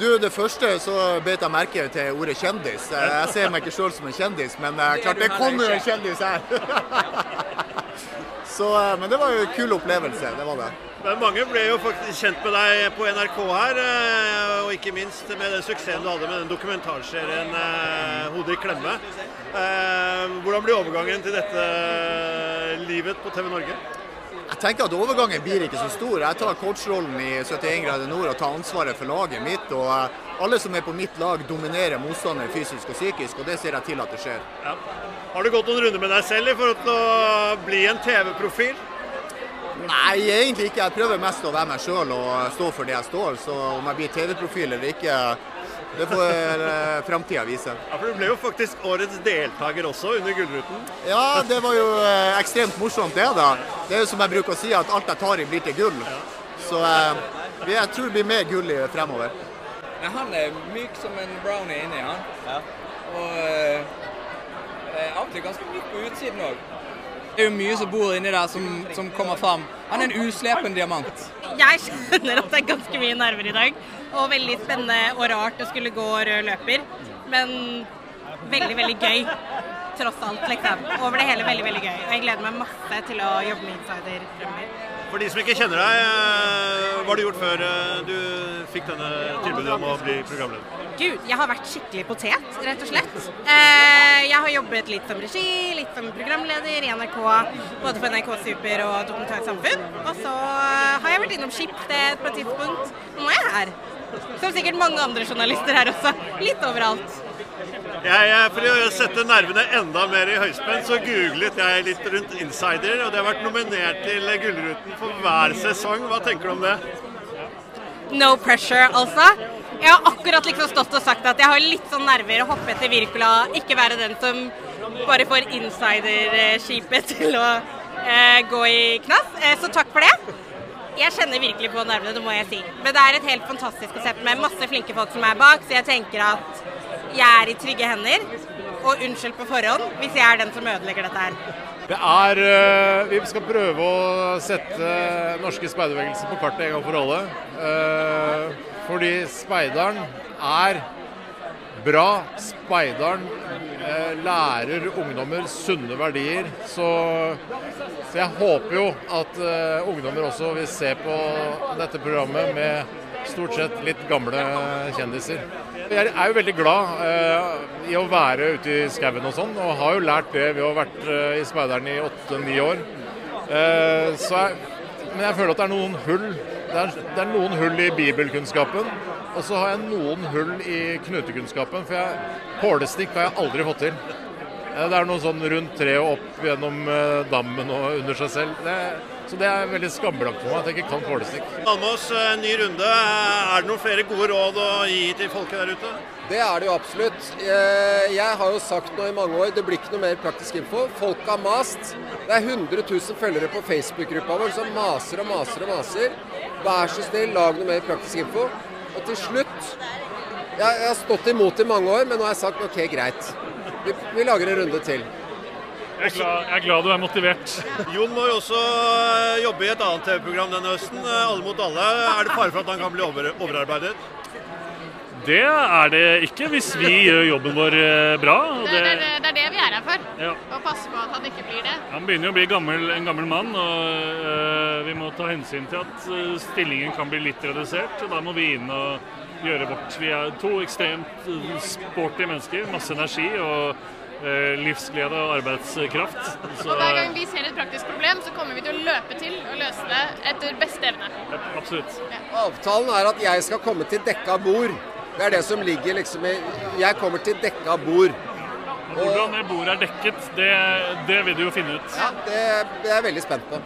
Du, Det første så beit jeg merke til ordet kjendis. Jeg ser meg ikke sjøl som en kjendis, men eh, klart det kom jo en kjendis her. så, eh, men det var jo en kul opplevelse. Det var det. Men mange ble jo faktisk kjent med deg på NRK her, eh, og ikke minst med den suksessen du hadde med den dokumentarserien 'Hodet i klemme'. Eh, Hvordan blir overgangen til dette livet på TV Norge? Jeg tenker at overgangen blir ikke så stor. Jeg tar coachrollen i 71 grader nord og tar ansvaret for laget mitt. og eh, Alle som er på mitt lag, dominerer motstanderen fysisk og psykisk, og det ser jeg til at det skjer. Ja. Har du gått noen runder med deg selv i forhold til å bli en TV-profil? Nei, egentlig ikke. Jeg prøver mest å være meg sjøl og stå for det jeg står. Så om jeg blir TV-profil eller ikke, det får eh, framtida vise. Ja, for Du ble jo faktisk årets deltaker også under Gullruten. Ja, det var jo eh, ekstremt morsomt det, da. Det er jo som jeg bruker å si, at alt jeg tar i blir til gull. Så eh, jeg tror det blir mer gull i fremover. Men han er myk som en brownie inni, han. Og eh, eh, av og til ganske myk på utsiden òg. Det er jo mye som bor inni der som, som kommer fram. Han er en uslepen diamant. Jeg skjønner at det er ganske mye nerver i dag, og veldig spennende og rart å skulle gå rød løper. Men veldig, veldig gøy. Tross alt, liksom. Over det hele veldig, veldig gøy. Og jeg gleder meg masse til å jobbe med Insider fremover. For de som ikke kjenner deg, eh, hva har du gjort før eh, du fikk denne tilbudet om å bli programleder? Gud, jeg har vært skikkelig potet, rett og slett. Eh, jeg har jobbet litt som regi, litt som programleder i NRK, både på NRK Super og Dokumentarisk Samfunn. Og så har jeg vært innom Skipsted på et tidspunkt. Nå er jeg her. Som sikkert mange andre journalister her også. Litt overalt. Jeg, for å sette nervene enda mer i høyspenn, så googlet jeg litt rundt Insider, og det har vært nominert til Gullruten for hver sesong. Hva tenker du om det? No pressure, altså. Jeg har akkurat liksom stått og sagt at jeg har litt sånn nerver å hoppe etter Wirkola. Ikke være den som bare får insiderskipet til å eh, gå i knass. Eh, så takk for det. Jeg kjenner virkelig på nervene, det må jeg si. Men det er et helt fantastisk konsept med masse flinke folk som er bak, så jeg tenker at jeg er i trygge hender. Og unnskyld på forhånd hvis jeg er den som ødelegger dette her. Det er, øh, Vi skal prøve å sette norske speiderbevegelser på kartet en gang for alle. Eh, fordi speideren er bra. Speideren eh, lærer ungdommer sunne verdier. Så, så jeg håper jo at eh, ungdommer også vil se på dette programmet med stort sett litt gamle kjendiser. Jeg er jo veldig glad eh, i å være ute i skauen og sånn, og har jo lært det ved å ha vært eh, i speideren i åtte-ni år. Eh, jeg, men jeg føler at det er noen hull. Det er, det er noen hull i bibelkunnskapen, og så har jeg noen hull i knutekunnskapen. For jeg, pålestikk har jeg aldri fått til. Eh, Det er noe sånn rundt treet og opp gjennom eh, dammen og under seg selv. Det, så det er veldig skambelagt for meg at jeg ikke kan pålestikk. Almås, ny runde. Er det noen flere gode råd å gi til folket der ute? Det er det jo absolutt. Eh, Jeg har jo sagt nå i mange år det blir ikke noe mer praktisk info. Folk har mast. Det er 100 000 følgere på Facebook-gruppa vår som maser og maser og maser. Vær så snill, lag noe mer praktisk info. Og til slutt Jeg, jeg har stått imot i mange år, men nå har jeg sagt OK, greit. Vi, vi lager en runde til. Jeg er, glad, jeg er glad du er motivert. Jon må jo også eh, jobbe i et annet TV-program denne høsten, eh, Alle mot alle. Er det fare for at han kan bli over, overarbeidet? Det er det ikke hvis vi gjør jobben vår eh, bra. og Det er det, det er det vi er her for. Ja. Å passe på at han ikke blir det. Han begynner jo å bli gammel, en gammel mann, og øh, vi må ta hensyn til at øh, stillingen kan bli litt redusert. og Da må vi inn og gjøre vårt. Vi er to ekstremt sporty mennesker. Masse energi og livsglede og arbeidskraft. Så, Og hver gang vi ser et praktisk problem, så kommer vi til å løpe til og løse det etter beste evne. ja, absolutt. Avtalen er at jeg skal komme til dekka bord. Det er det som ligger liksom i Jeg kommer til dekka bord. Hvordan det bordet er dekket, det, det vil du jo finne ut. Ja, det, det er jeg veldig spent på.